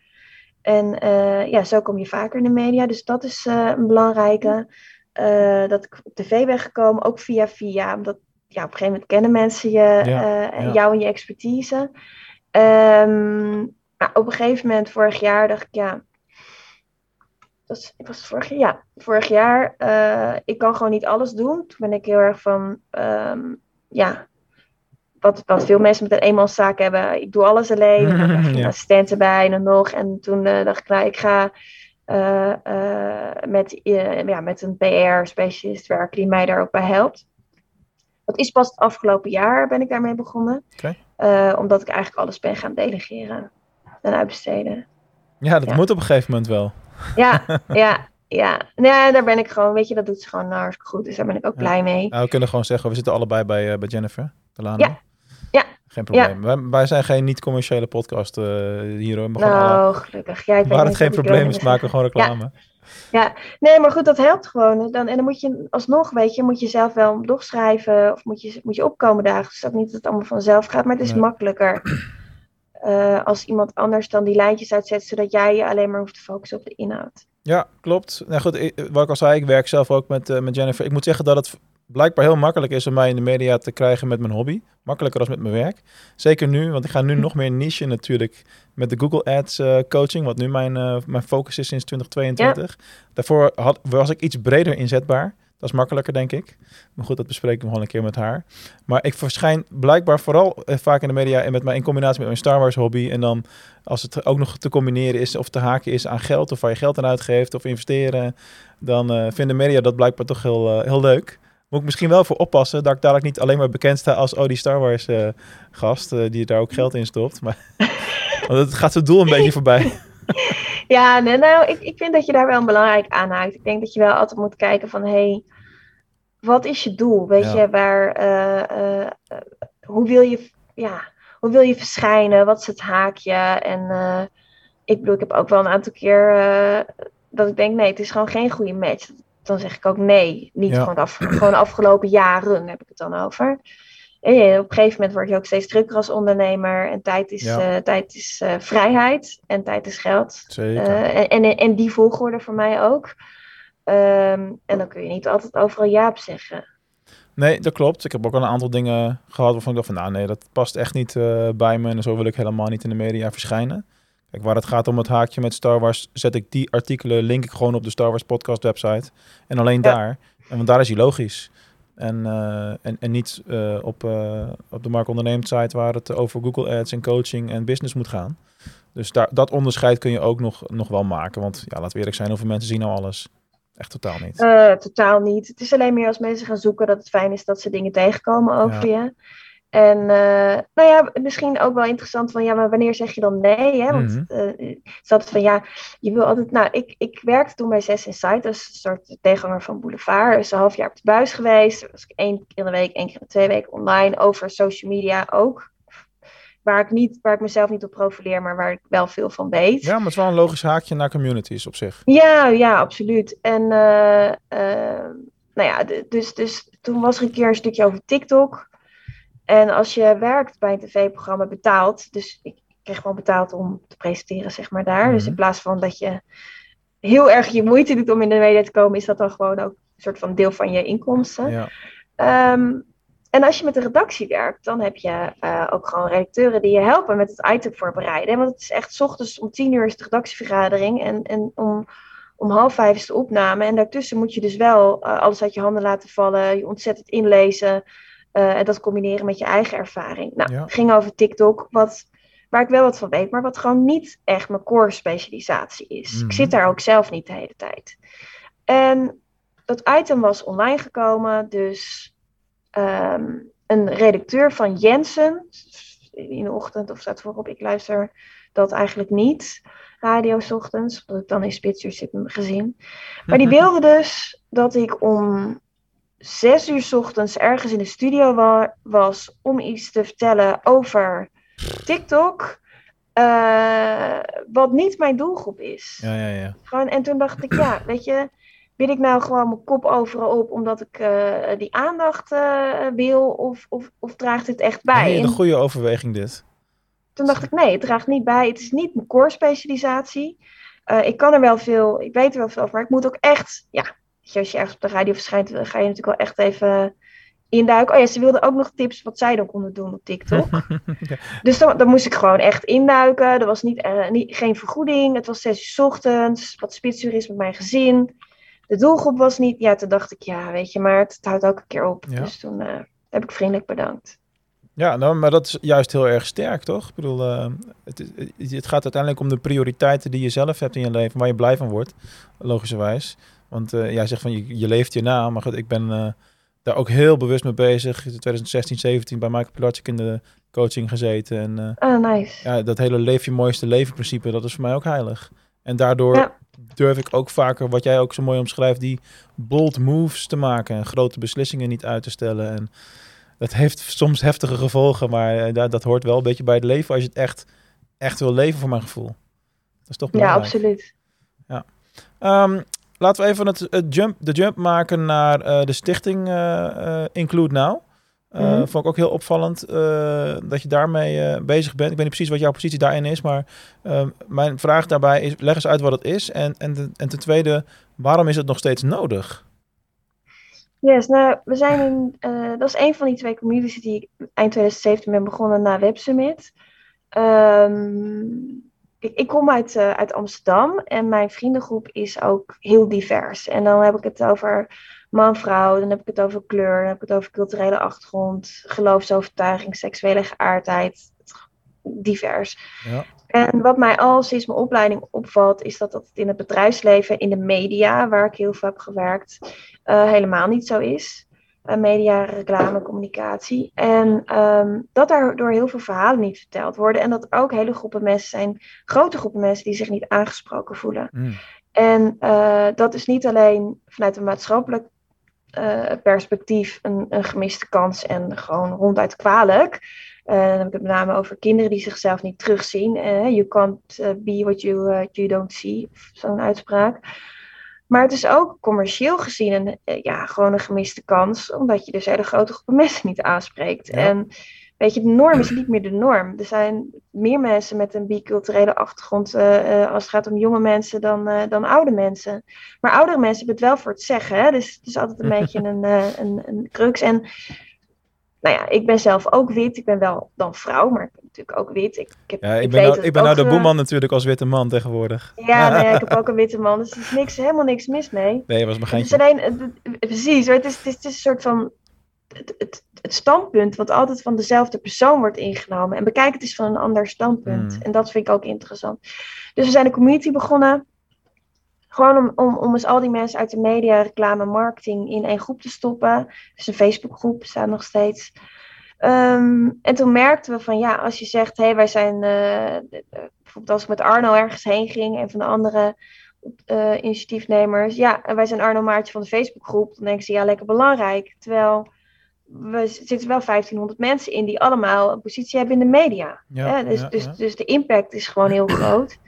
En eh, ja, zo kom je vaker in de media. Dus dat is eh, een belangrijke. Eh, dat ik op tv ben gekomen, ook via via. Omdat ja, op een gegeven moment kennen mensen je, Ja, jou en je expertise. Ehm, maar op een gegeven moment, vorig jaar, dacht ik, ja. Dat was vorig jaar? Ja, vorig jaar. eh, ik kan gewoon niet alles doen. Toen ben ik heel erg van, ehm, ja, wat, wat veel mensen met een eenmanszaak hebben. Ik doe alles alleen. En dan krijg je een Ja. assistent erbij en dan nog. En toen eh, dacht ik, nou, ik ga eh, met, ja, met een PR-specialist werken die mij daar ook bij helpt. Dat is pas het afgelopen jaar ben ik daarmee begonnen. Omdat ik eigenlijk alles ben gaan delegeren en uitbesteden. Ja, dat Ja. moet op een gegeven moment wel. Ja, [laughs] ja, ja. Nee, daar ben ik gewoon, weet je, dat doet ze gewoon nou, hartstikke goed. Dus daar ben ik ook Ja. blij mee. Nou, we kunnen gewoon zeggen, we zitten allebei bij, eh, bij Jennifer Delano. Ja. Ja. Geen probleem. Wij, wij zijn geen niet-commerciële podcast eh, hier. We gaan alle- Nou, gelukkig. Ja, ik waar het geen probleem is, maken we gewoon reclame. Nee, maar goed, dat helpt gewoon. Dan, en dan moet je alsnog, weet je, moet je zelf wel een blog schrijven of moet je, moet je opkomen dagen. Dus dat niet dat het allemaal vanzelf gaat, maar het is Nee. makkelijker eh, als iemand anders dan die lijntjes uitzet, zodat jij je alleen maar hoeft te focussen op de inhoud. Ja, klopt. Nou goed, ik- wat ik al zei, ik werk zelf ook met, eh, met Jennifer. Ik moet zeggen dat het blijkbaar heel makkelijk is om mij in de media te krijgen met mijn hobby. Makkelijker als met mijn werk. Zeker nu, want ik ga nu nog meer niche natuurlijk met de Google Ads eh, coaching, wat nu mijn, mijn focus is sinds 2022. Daarvoor had, was ik iets breder inzetbaar. Dat is makkelijker, denk ik. Maar goed, dat bespreken we gewoon een keer met haar. Maar ik verschijn blijkbaar vooral eh, vaak in de media en met mijn, in combinatie met mijn Star Wars hobby. En dan als het ook nog te combineren is of te haken is aan geld of waar je geld aan uitgeeft of investeren, dan eh, vinden media dat blijkbaar toch heel, eh, heel leuk. Moet ik misschien wel voor oppassen dat ik dadelijk niet alleen maar bekend sta als oh die Star Wars gast die daar ook geld in stopt. Maar [laughs] want het gaat zijn doel een beetje voorbij. [laughs] Ja, nee, nou, ik, ik vind dat je daar wel een belangrijk aan haakt. Ik denk dat je wel altijd moet kijken van, hé, hey, wat is je doel? Weet Ja. je, waar, eh, eh, hoe wil je, ja, hoe wil je verschijnen? Wat is het haakje? En eh, ik bedoel, ik heb ook wel een aantal keer dat ik denk, nee, het is gewoon geen goede match. Dan zeg ik ook nee. Niet Ja. gewoon, af, gewoon afgelopen jaren heb ik het dan over. En op een gegeven moment word je ook steeds drukker als ondernemer. En tijd is, Ja. eh, tijd is eh, vrijheid en tijd is geld. Zeker. Eh, en, en, en die volgorde voor mij ook. Ehm, en dan kun je niet altijd overal ja op zeggen. Nee, dat klopt. Ik heb ook al een aantal dingen gehad waarvan ik dacht van, nou nee, dat past echt niet bij me en zo wil ik helemaal niet in de media verschijnen. Kijk, waar het gaat om het haakje met Star Wars, zet ik die artikelen, link ik gewoon op de Star Wars podcast website. En alleen Ja. daar. En want daar is hij logisch. En, eh, en, en niet eh, op, eh, op de Mark Onderneemt site waar het over Google Ads en coaching en business moet gaan. Dus daar, dat onderscheid kun je ook nog, nog wel maken. Want ja, laten we eerlijk zijn, hoeveel mensen zien nou alles? Echt totaal niet. Totaal niet. Het is alleen meer als mensen gaan zoeken dat het fijn is dat ze dingen tegenkomen over je. En eh, nou ja, misschien ook wel interessant van ja, maar wanneer zeg je dan nee? Hè? Want altijd van ja, je wil altijd. Nou, ik, ik werkte toen bij Zes Insight, dat is een soort tegenhanger van Boulevard. Dus een half jaar op de buis geweest. Was ik één keer in de week, één keer in de twee weken online over social media ook. Waar ik, niet, waar ik mezelf niet op profileer, maar waar ik wel veel van weet. Ja, maar het is wel een logisch haakje naar communities op zich. Ja, ja, absoluut. En eh, nou ja, dus, dus toen was er een keer een stukje over TikTok. En als je werkt bij een tv-programma betaald, dus ik kreeg gewoon betaald om te presenteren, zeg maar daar. Dus Mhm. in plaats van dat je heel erg je moeite doet om in de media te komen, is dat dan gewoon ook een soort van deel van je inkomsten. Ja. Ehm, en als je met de redactie werkt, dan heb je eh, ook gewoon redacteuren die je helpen met het item voorbereiden. Want het is echt, 's ochtends om tien uur is de redactievergadering en, en om, om half vijf is de opname. En daartussen moet je dus wel eh, alles uit je handen laten vallen, je ontzettend inlezen en dat combineren met je eigen ervaring. Nou, Ja. ging over TikTok, wat, waar ik wel wat van weet, maar wat gewoon niet echt mijn core specialisatie is. Mhm. Ik zit daar ook zelf niet de hele tijd. En dat item was online gekomen, dus ehm, een redacteur van Jensen in de ochtend of staat voorop, ik luister dat eigenlijk niet, radio 's ochtends, omdat ik dan in Spitsuur zit gezin. Maar die wilde dus dat ik om zes uur 's ochtends ergens in de studio wa- was om iets te vertellen over TikTok, eh, wat niet mijn doelgroep is. Ja, ja, ja. Gewoon, en toen dacht ik, ja, weet je, wil ik nou gewoon mijn kop overal op omdat ik eh, die aandacht eh, wil of, of, of draagt het echt bij? Nee, En een goede overweging dit. toen dacht ik, nee, het draagt niet bij. Het is niet mijn core specialisatie. Ik kan er wel veel, ik weet er wel veel over, maar ik moet ook echt, ja, je, als je ergens op de radio verschijnt, ga je natuurlijk wel echt even induiken. Oh ja, ze wilden ook nog tips wat zij dan konden doen op TikTok. [laughs] Ja. Dus dan, dan moest ik gewoon echt induiken. Er was niet, eh, niet, geen vergoeding. Het was zes uur 's ochtends. Wat spitsuur is met mijn gezin. De doelgroep was niet. Ja, toen dacht ik, ja, weet je, maar het, het houdt ook een keer op. Ja. Dus toen eh, heb ik vriendelijk bedankt. Ja, nou, maar dat is juist heel erg sterk, toch? Ik bedoel, eh, het, het gaat uiteindelijk om de prioriteiten die je zelf hebt in je leven, waar je blij van wordt, logischerwijs. Want eh, jij zegt van je, je leeft je na, maar goed, ik ben eh, daar ook heel bewust mee bezig. In 2016, 17 bij Michael Pilatschik in de coaching gezeten. En Ah, nice. ja, dat hele leef je mooiste leven principe, dat is voor mij ook heilig. En daardoor Ja. durf ik ook vaker, wat jij ook zo mooi omschrijft, die bold moves te maken en grote beslissingen niet uit te stellen. En dat heeft soms heftige gevolgen, maar dat, dat hoort wel een beetje bij het leven als je het echt, echt wil leven, voor mijn gevoel. Dat is toch Ja, belangrijk. absoluut. Ehm, laten we even het, het jump, de jump maken naar eh, de stichting eh, Include Now. Mhm. Vond ik ook heel opvallend dat je daarmee bezig bent. Ik weet niet precies wat jouw positie daarin is, maar mijn vraag daarbij is: leg eens uit wat het is. En, en, ten- en ten tweede, waarom is het nog steeds nodig? Yes, nou, we zijn in, dat is een van die twee communities die ik eind 2017 ben begonnen na Web Summit. Ehm, ik, ik kom uit, eh, uit Amsterdam en mijn vriendengroep is ook heel divers. En dan heb ik het over man, vrouw, dan heb ik het over kleur, dan heb ik het over culturele achtergrond, geloofsovertuiging, seksuele geaardheid, divers. Ja. En wat mij al sinds mijn opleiding opvalt, is dat dat in het bedrijfsleven, in de media, waar ik heel veel heb gewerkt, eh, helemaal niet zo is. Uh, media, reclame, communicatie. En um, dat daardoor heel veel verhalen niet verteld worden. En dat ook hele groepen mensen zijn, grote groepen mensen, die zich niet aangesproken voelen. Mm. En uh, dat is niet alleen vanuit een maatschappelijk uh, perspectief een, een, gemiste kans en gewoon ronduit kwalijk. Uh, dan heb ik het met name over kinderen die zichzelf niet terugzien. you can't be what you, you don't see, zo'n uitspraak. Maar het is ook commercieel gezien een, ja, gewoon een gemiste kans, omdat je dus hele grote groepen mensen niet aanspreekt. Ja. En weet je, de norm is niet meer de norm. Er zijn meer mensen met een biculturele achtergrond uh, uh, als het gaat om jonge mensen dan, uh, dan oude mensen. Maar oudere mensen hebben het wel voor het zeggen. Hè? Dus het is altijd een [laughs] beetje een, een, een crux. En nou ja, ik ben zelf ook wit. Ik ben wel dan vrouw, maar ik ben natuurlijk ook wit. Ik, ik, heb, Ja, ik, ik ben, nou, ik ben nou de boeman natuurlijk als witte man tegenwoordig. Ja, [laughs] nee, ik heb ook een witte man. Dus er is niks, helemaal niks mis mee. Nee, was mijn Het is geintje. alleen, precies. Het, is, het, is, het is een soort van het, het, het standpunt wat altijd van dezelfde persoon wordt ingenomen. En bekijk het eens van een ander standpunt. Hmm. En dat vind ik ook interessant. Dus we zijn een community begonnen. Gewoon om, om, om eens al die mensen uit de media, reclame, marketing in één groep te stoppen. Dus een Facebookgroep bestaat nog steeds. Ehm, en toen merkten we van ja, als je zegt, hé, hey, wij zijn, eh, bijvoorbeeld als ik met Arno ergens heen ging en van de andere eh, initiatiefnemers, ja, en wij zijn Arno Maartje van de Facebookgroep, dan denken ze ja, lekker belangrijk. Terwijl we zitten wel 1500 mensen in die allemaal een positie hebben in de media. Ja, hè? Dus, ja, dus, ja. dus de impact is gewoon heel groot.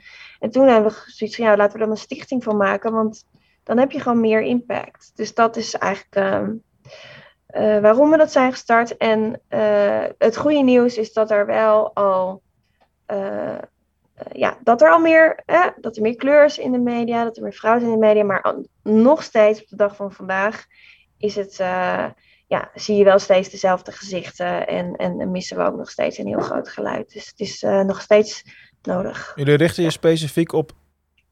En toen hebben we zoiets van ja, laten we er een stichting van maken, want dan heb je gewoon meer impact. Dus dat is eigenlijk ehm, eh, waarom we dat zijn gestart. En eh, het goede nieuws is dat er wel al. eh, ja, dat er al meer, dat er meer kleur is in de media, dat er meer vrouwen zijn in de media, maar nog steeds op de dag van vandaag is het, ja, zie je wel steeds dezelfde gezichten en, en, en missen we ook nog steeds een heel groot geluid. Dus het is nog steeds nodig. Jullie richten je specifiek op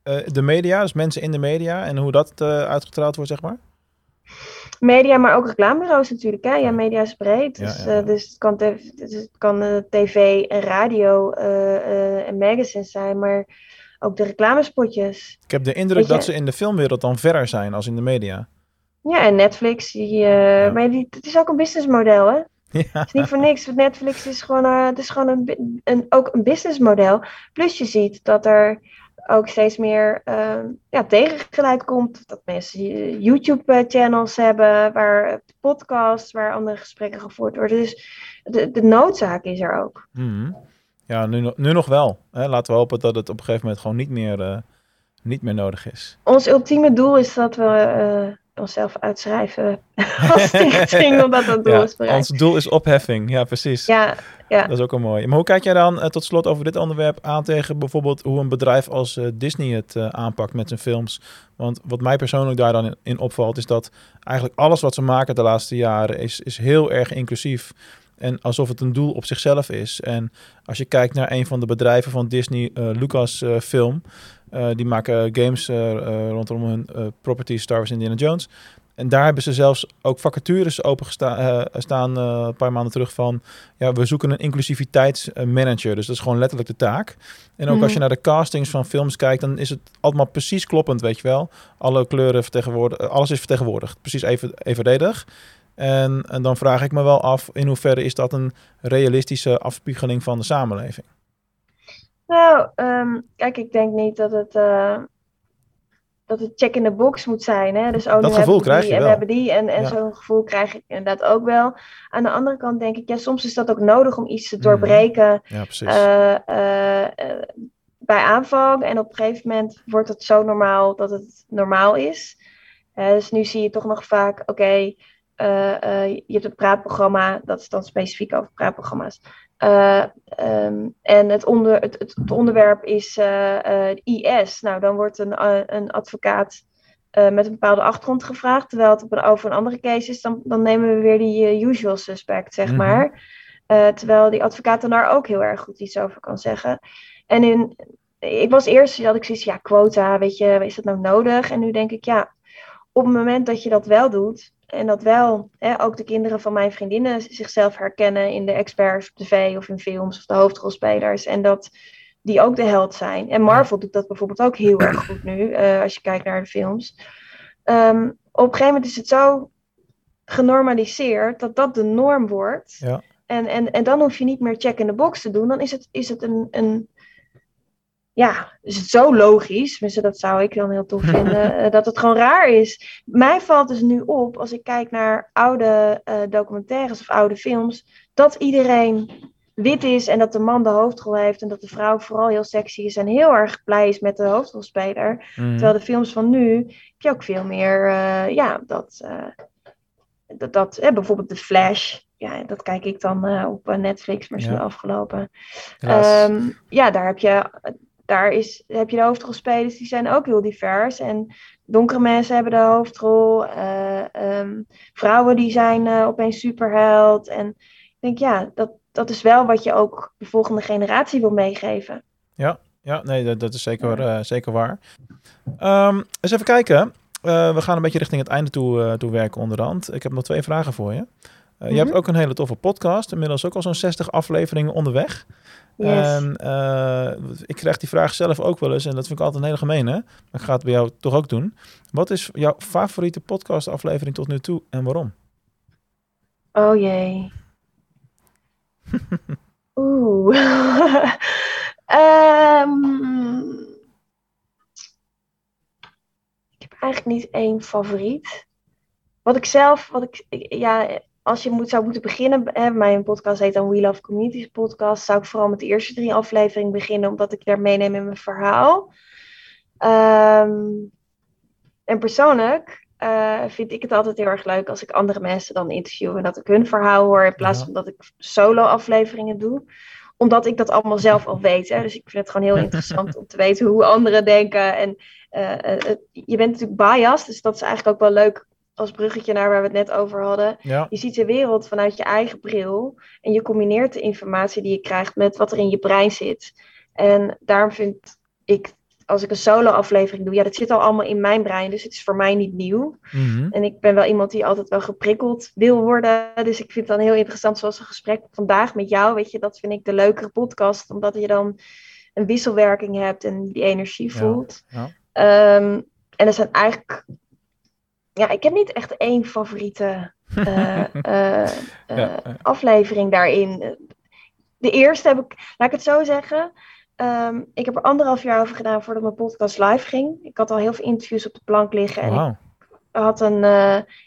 eh, de media, dus mensen in de media en hoe dat eh, uitgestraald wordt, zeg maar? Media, maar ook reclamebureaus natuurlijk. Hè? Ja, media is breed. Ja, Dus, ja, eh, dus het kan, tv, dus het kan tv en radio en magazines zijn, maar ook de reclamespotjes. Ik heb de indruk dat ze in de filmwereld dan verder zijn als in de media. Ja, en Netflix, die, maar die, het is ook een businessmodel, hè? Ja. Het is niet voor niks. want Netflix is gewoon, eh, het is gewoon een, een, ook een businessmodel. Plus je ziet dat er ook steeds meer eh, ja, tegengeleid komt. Dat mensen eh, YouTube-channels hebben, waar podcasts, waar andere gesprekken gevoerd worden. Dus de, de noodzaak is er ook. Mhm. Ja, nu, nog- nu nog wel. Hè? Laten we hopen dat het op een gegeven moment gewoon niet meer, eh, niet meer nodig is. Ons ultieme doel is dat we eh, onszelf uitschrijven [laughs] als stichting, [laughs] omdat dat doel Ja, is bereikt. ons doel is opheffing. Ja, precies. Ja, ja. Dat is ook een mooi. Maar hoe kijk jij dan eh, tot slot over dit onderwerp aan tegen bijvoorbeeld hoe een bedrijf als eh, Disney het eh, aanpakt met zijn films? Want wat mij persoonlijk daar dan in, in opvalt is dat eigenlijk alles wat ze maken de laatste jaren is, is heel erg inclusief. En alsof het een doel op zichzelf is. En als je kijkt naar een van de bedrijven van Disney, Lucasfilm, die maken games eh, eh, rondom hun eh, property Star Wars Indiana Jones. En daar hebben ze zelfs ook vacatures open gestaan staan eh, een paar maanden terug van ja, we zoeken een inclusiviteitsmanager. Dus dat is gewoon letterlijk de taak. En ook Mhm. als je naar de castings van films kijkt, dan is het allemaal precies kloppend, weet je wel. Alle kleuren vertegenwoordigd, alles is vertegenwoordigd. Precies even, evenredig. En, en dan vraag ik me wel af, in hoeverre is dat een realistische afspiegeling van de samenleving? Nou, kijk, ik denk niet dat het, eh, dat het check in the box moet zijn. Hè? Dus, oh, Dat gevoel krijg die je en wel. we hebben die. En, en Ja. zo'n gevoel krijg ik inderdaad ook wel. Aan de andere kant denk ik, ja, soms is dat ook nodig om iets te Mhm. doorbreken Ja, precies. eh, eh, bij aanvang. En op een gegeven moment wordt het zo normaal dat het normaal is. Dus nu zie je toch nog vaak, oké, je hebt een praatprogramma, dat is dan specifiek over praatprogramma's. Eh, ehm, en het, onder, het, het, het onderwerp is eh, eh, IS. Nou, dan wordt een, eh, een advocaat eh, met een bepaalde achtergrond gevraagd. Terwijl het op een, over een andere case is, dan, dan nemen we weer die eh, usual suspect, zeg Mhm. maar. Eh, terwijl die advocaat dan daar ook heel erg goed iets over kan zeggen. En in, ik was eerst, had ik zoiets, ja, quota, weet je, is dat nou nodig? En nu denk ik, ja, op het moment dat je dat wel doet, en dat wel hè, ook de kinderen van mijn vriendinnen zichzelf herkennen in de experts op tv of in films of de hoofdrolspelers, en dat die ook de held zijn. En Marvel doet dat bijvoorbeeld ook heel erg goed nu, eh, als je kijkt naar de films. Ehm, op een gegeven moment is het zo genormaliseerd, dat dat de norm wordt. Ja. En, en, en dan hoef je niet meer check in the box te doen. Dan is het, is het een, een ja, is het zo logisch, tenminste dat zou ik dan heel tof [laughs] vinden, eh, dat het gewoon raar is. Mij valt dus nu op, als ik kijk naar oude eh, documentaires of oude films, dat iedereen wit is en dat de man de hoofdrol heeft en dat de vrouw vooral heel sexy is en heel erg blij is met de hoofdrolspeler. Mhm. Terwijl de films van nu heb je ook veel meer, eh, ja, dat, dat, dat eh, bijvoorbeeld The Flash, ja, dat kijk ik dan op Netflix, maar is Ja. nu afgelopen. Ehm, ja, daar heb je, daar is, heb je de hoofdrolspelers, die zijn ook heel divers. En donkere mensen hebben de hoofdrol. eh, ehm, vrouwen die zijn eh, opeens superheld. En ik denk, ja, dat, dat is wel wat je ook de volgende generatie wil meegeven. Ja, nee, dat, dat is zeker, eh, zeker waar. Ehm, eens even kijken. We gaan een beetje richting het einde toe, toe werken onderhand. Ik heb nog twee vragen voor je. Je hebt Mhm. ook een hele toffe podcast. Inmiddels ook al zo'n 60 afleveringen onderweg. Yes. En eh, ik krijg die vraag zelf ook wel eens. En dat vind ik altijd een hele gemene. Maar ik ga het bij jou toch ook doen. Wat is jouw favoriete podcastaflevering tot nu toe en waarom? Oh jee. [laughs] Oeh. [laughs] Ehm, ik heb eigenlijk niet één favoriet. Wat ik zelf, wat ik- ja, als je moet, zou moeten beginnen, hè, mijn podcast heet dan We Love Communities podcast, zou ik vooral met de eerste drie afleveringen beginnen, omdat ik daar meeneem in mijn verhaal. Ehm, en persoonlijk eh, vind ik het altijd heel erg leuk als ik andere mensen dan interview en dat ik hun verhaal hoor in plaats Ja. van dat ik solo afleveringen doe. Omdat ik dat allemaal zelf al weet. Hè? Dus ik vind het gewoon heel [laughs] interessant om te weten hoe anderen denken. En eh, eh, je bent natuurlijk biased, dus dat is eigenlijk ook wel leuk als bruggetje naar waar we het net over hadden. Ja, Je ziet de wereld vanuit je eigen bril en je combineert de informatie die je krijgt met wat er in je brein zit. En daarom vind ik, als ik een solo-aflevering doe, ja, dat zit al allemaal in mijn brein, dus het is voor mij niet nieuw. Mhm. En ik ben wel iemand die altijd wel geprikkeld wil worden, dus ik vind het dan heel interessant, zoals een gesprek vandaag met jou, weet je, dat vind ik de leukere podcast, omdat je dan een wisselwerking hebt en die energie voelt. ja. Ehm, en er zijn eigenlijk, ja, ik heb niet echt één favoriete [laughs] eh, eh, eh, aflevering daarin. De eerste heb ik, laat ik het zo zeggen. ehm, ik heb er anderhalf jaar over gedaan voordat mijn podcast live ging. Ik had al heel veel interviews op de plank liggen. En ik had een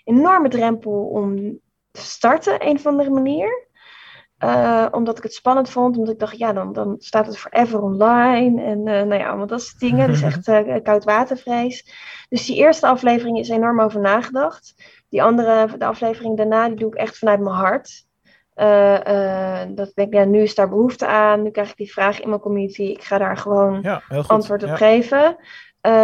enorme drempel om te starten, een of andere manier. Eh, omdat ik het spannend vond. Omdat ik dacht, ja, dan, dan staat het forever online. En eh, nou ja, allemaal dat soort dingen. Dus echt [laughs] eh koudwatervrees. Dus die eerste aflevering is enorm over nagedacht. Die andere, de aflevering daarna, die doe ik echt vanuit mijn hart. Dat ik denk, ja, nu is daar behoefte aan. Nu krijg ik die vraag in mijn community. Ik ga daar gewoon Ja, antwoord op Ja. geven.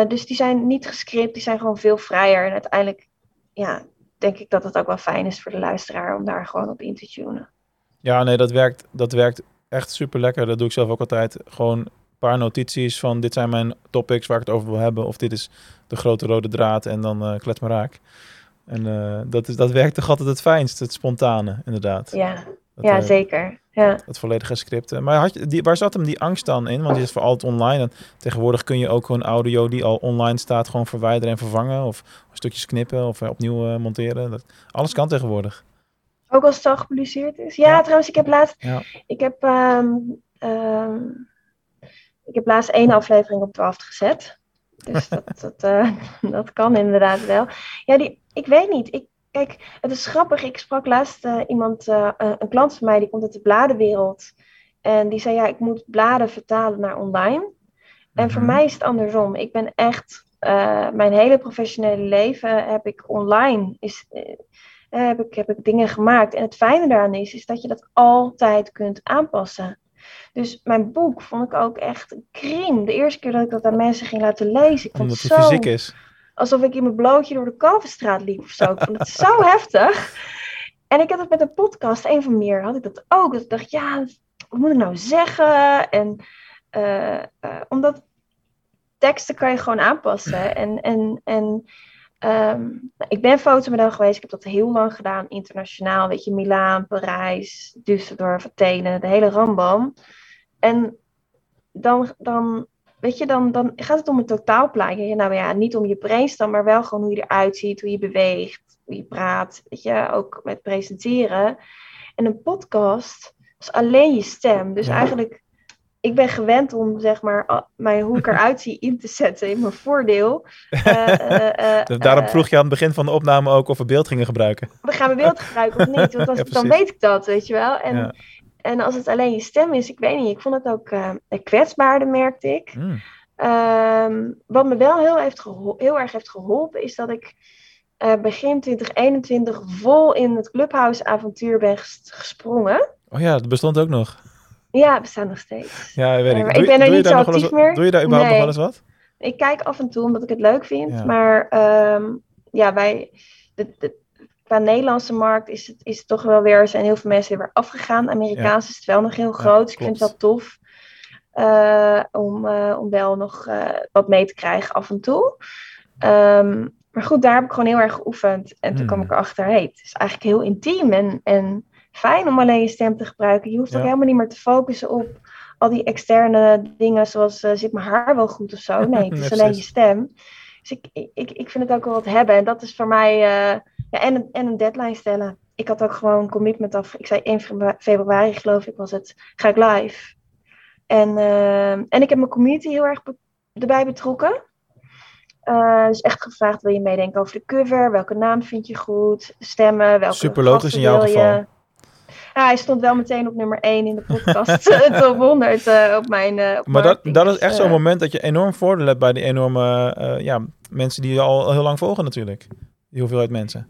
Dus die zijn niet gescript, die zijn gewoon veel vrijer. En uiteindelijk, ja, denk ik dat het ook wel fijn is voor de luisteraar om daar gewoon op in te tunen. Ja, nee, dat werkt, dat werkt echt super lekker. Dat doe ik zelf ook altijd. Gewoon een paar notities van dit zijn mijn topics waar ik het over wil hebben. Of dit is de grote rode draad en dan eh klets maar raak. En eh, dat, is, dat werkt toch altijd het fijnst, het spontane, inderdaad. Ja, Dat, ja eh, zeker. Ja. Het volledige script. Maar had je, die, waar zat hem die angst dan in? Want die is voor altijd online. En tegenwoordig kun je ook gewoon audio die al online staat gewoon verwijderen en vervangen. Of stukjes knippen of opnieuw monteren. Dat, alles kan tegenwoordig. Ook als het al gepubliceerd is. Ja, Ja. trouwens, ik heb laatst, Ja. ik heb, ehm, ehm, ik heb laatst één aflevering op 12 gezet. Dus [laughs] dat, dat, eh, [laughs] dat kan inderdaad wel. Ja, die, ik weet niet. Ik, kijk, het is grappig. Ik sprak laatst eh, iemand, eh, een klant van mij, die komt uit de bladenwereld. En die zei, ja, ik moet bladen vertalen naar online. En voor Mhm. mij is het andersom. Ik ben echt, mijn hele professionele leven heb ik online, is, heb, ik, heb ik dingen gemaakt. En het fijne daaraan is, is dat je dat altijd kunt aanpassen. Dus mijn boek vond ik ook echt een crime. De eerste keer dat ik dat aan mensen ging laten lezen, ik vond Omdat het het zo fysiek is. alsof ik in mijn blootje door de Kalverstraat liep of zo. Ik vond het zo [laughs] heftig. En ik had het met een podcast, een van meer, had ik dat ook. Dat ik dacht, ja, wat moet ik nou zeggen? En eh, eh, omdat teksten kan je gewoon aanpassen. En, en, en ehm, nou, ik ben fotomodel geweest. Ik heb dat heel lang gedaan, internationaal. Weet je, Milaan, Parijs, Düsseldorf, Athene, de hele rambam. En dan, dan weet je, dan, dan gaat het om een totaalplaatje. Nou ja, niet om je brainstem, maar wel gewoon hoe je eruit ziet, hoe je beweegt. hoe je praat, weet je, ook met presenteren. En een podcast is alleen je stem. Dus Ja. eigenlijk, ik ben gewend om zeg maar mijn, hoe ik eruit zie in te zetten in mijn voordeel. Eh, eh, eh, Dus daarom vroeg je aan het begin van de opname ook of we beeld gingen gebruiken. we gaan beeld gebruiken of niet? Want [laughs] als, Ja, dan weet ik dat, weet je wel. En, Ja. en als het alleen je stem is, ik weet niet, ik vond het ook kwetsbaarder, merkte ik. Hmm. Ehm, wat me wel heel, heeft heel erg heeft geholpen, is dat ik begin 2021 vol in het Clubhouse-avontuur ben ges- gesprongen. Oh ja, dat bestond ook nog. Ja, het bestaat nog steeds. Ja, weet ik. Doe, ik ben er niet zo eens actief meer. Doe je daar überhaupt Nee. nog wel eens wat? Ik kijk af en toe omdat ik het leuk vind, Ja. maar ehm, ja, wij, de, de, qua Nederlandse markt is het, is het toch wel weer, er zijn heel veel mensen weer afgegaan. Amerikaans is het wel nog heel groot, dus ik vind het wel tof eh, om, eh, om wel nog wat mee te krijgen af en toe. Ehm, maar goed, daar heb ik gewoon heel erg geoefend. En toen Hmm. kwam ik erachter, hey, het is eigenlijk heel intiem en, en fijn om alleen je stem te gebruiken. Je hoeft ook helemaal niet meer te focussen op al die externe dingen, zoals eh, zit mijn haar wel goed of zo. [laughs] Nee, het is alleen je stem. Dus ik, ik, ik vind het ook wel wat hebben. En dat is voor mij, eh, ja, en, een- en een deadline stellen. Ik had ook gewoon een commitment af. Ik zei 1 febru- februari, geloof ik, was het, ga ik live. En, eh, en ik heb mijn community heel erg be- erbij betrokken. Eh, dus echt gevraagd, wil je meedenken over de cover? Welke naam vind je goed? Stemmen, welke Super logisch in jouw je? Ja, hij stond wel meteen op nummer 1 in de podcast eh, top 100 eh, op mijn eh, op Maar dat, dat is echt eh, zo'n moment dat je enorm voordeel hebt bij die enorme eh, ja, mensen die je al heel lang volgen natuurlijk. Die hoeveelheid mensen.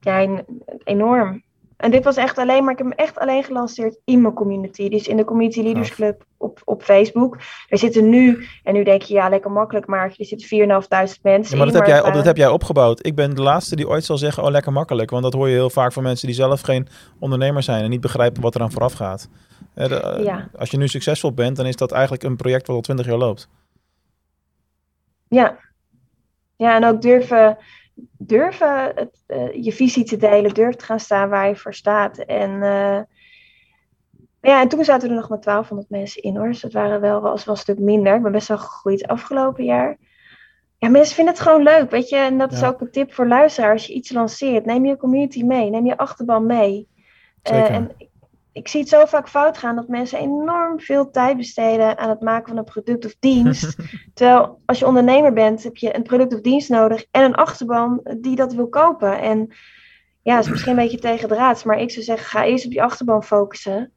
Ja, en- enorm. En dit was echt alleen, maar ik heb hem echt alleen gelanceerd in mijn community. Dus in de Community Leaders. Club op, op Facebook. Er zitten nu, en nu denk je, ja, lekker makkelijk, maar er zitten 4.500 mensen Ja, maar dat in, heb, jij, op, dat heb jij opgebouwd. Ik ben de laatste die ooit zal zeggen, oh lekker makkelijk. Want dat hoor je heel vaak van mensen die zelf geen ondernemer zijn en niet begrijpen wat er aan vooraf gaat. Eh, de- eh, Ja. Als je nu succesvol bent, dan is dat eigenlijk een project wat al twintig jaar loopt. Ja. Ja, en ook durven, durven het, eh, je visie te delen, durven te gaan staan waar je voor staat. En, eh, ja, en toen zaten er nog maar 1200 mensen in hoor. Dus het waren wel, was wel een stuk minder. Ik ben best wel gegroeid afgelopen jaar. Ja, mensen vinden het gewoon leuk, weet je. En dat is ook een tip voor luisteraars. Als je iets lanceert, neem je community mee. Neem je achterban mee. Eh, en ik, zie het zo vaak fout gaan dat mensen enorm veel tijd besteden aan het maken van een product of dienst. [laughs] Terwijl als je ondernemer bent, heb je een product of dienst nodig en een achterban die dat wil kopen. En ja, het is misschien een beetje tegendraads, maar ik zou zeggen, ga eerst op je achterban focussen.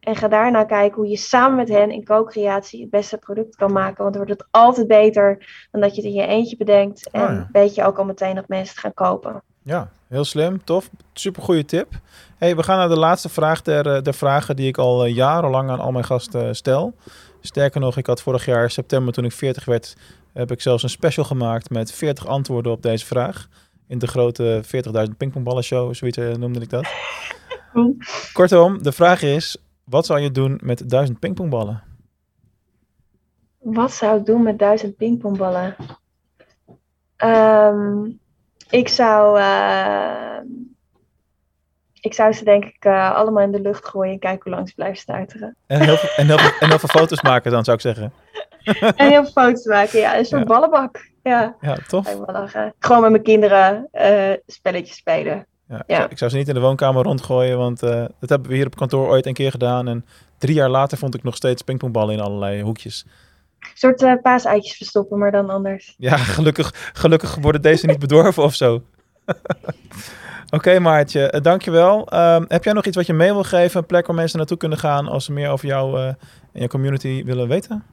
En ga daarna kijken hoe je samen met hen in co-creatie het beste product kan maken. Want dan wordt het altijd beter dan dat je het in je eentje bedenkt. En Oh ja. weet je ook al meteen dat mensen het gaan kopen. Ja, heel slim, tof. Super goede tip. Hey, we gaan naar de laatste vraag der, eh, der vragen die ik al eh, jarenlang aan al mijn gasten eh, stel. Sterker nog, ik had vorig jaar september toen ik 40 werd, heb ik zelfs een special gemaakt met 40 antwoorden op deze vraag. In de grote 40.000 pingpongballen show, zoiets eh, noemde ik dat. Cool. [laughs] Kortom, de vraag is, wat zou je doen met 1000 pingpongballen? Wat zou ik doen met duizend pingpongballen? Ehm, ik zou. eh, ik zou ze denk ik eh, allemaal in de lucht gooien en kijken hoe lang ze blijven stuiteren. En heel, veel, en, heel veel, en heel veel foto's [laughs] maken dan, zou ik zeggen. En heel veel foto's maken, ja. Een soort Ja. ballenbak. Ja, Ja, tof. Gewoon met mijn kinderen eh, spelletjes spelen. Ja, ik zou- Ik zou ze niet in de woonkamer rondgooien, want eh, dat hebben we hier op kantoor ooit een keer gedaan. En drie jaar later vond ik nog steeds pingpongballen in allerlei hoekjes. Een soort paaseitjes verstoppen, maar dan anders. Ja, gelukkig, gelukkig worden deze niet bedorven of zo. [laughs] Oké Maartje, eh, dankjewel. Ehm heb jij nog iets wat je mee wil geven? Een plek waar mensen naartoe kunnen gaan als ze meer over jou eh, en je community willen weten?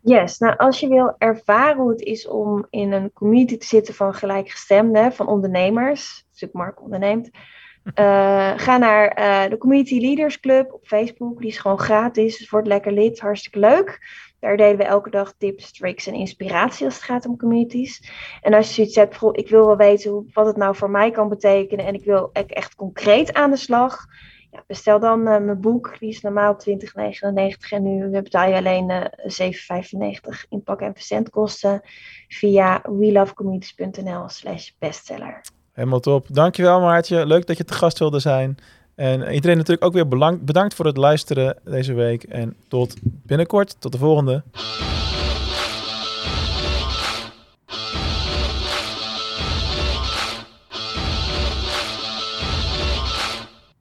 Yes, nou als je wil ervaren hoe het is om in een community te zitten van gelijkgestemden, van ondernemers, natuurlijk Mark onderneemt, [laughs] eh, ga naar eh, de Community Leaders Club op Facebook. Die is gewoon gratis, dus word lekker lid, hartstikke leuk. Daar delen we elke dag tips, tricks en inspiratie als het gaat om communities. En als je zoiets hebt, van, ik wil wel weten hoe, wat het nou voor mij kan betekenen en ik wil echt concreet aan de slag. Ja, bestel dan eh, mijn boek, die is normaal 20,99 en nu betaal je alleen eh 7,95 inpak- en verzendkosten via welovecommunities.nl slash bestseller. Helemaal top. Dankjewel Maartje. Leuk dat je te gast wilde zijn. En iedereen natuurlijk ook weer bedankt voor het luisteren deze week. En tot binnenkort. Tot de volgende.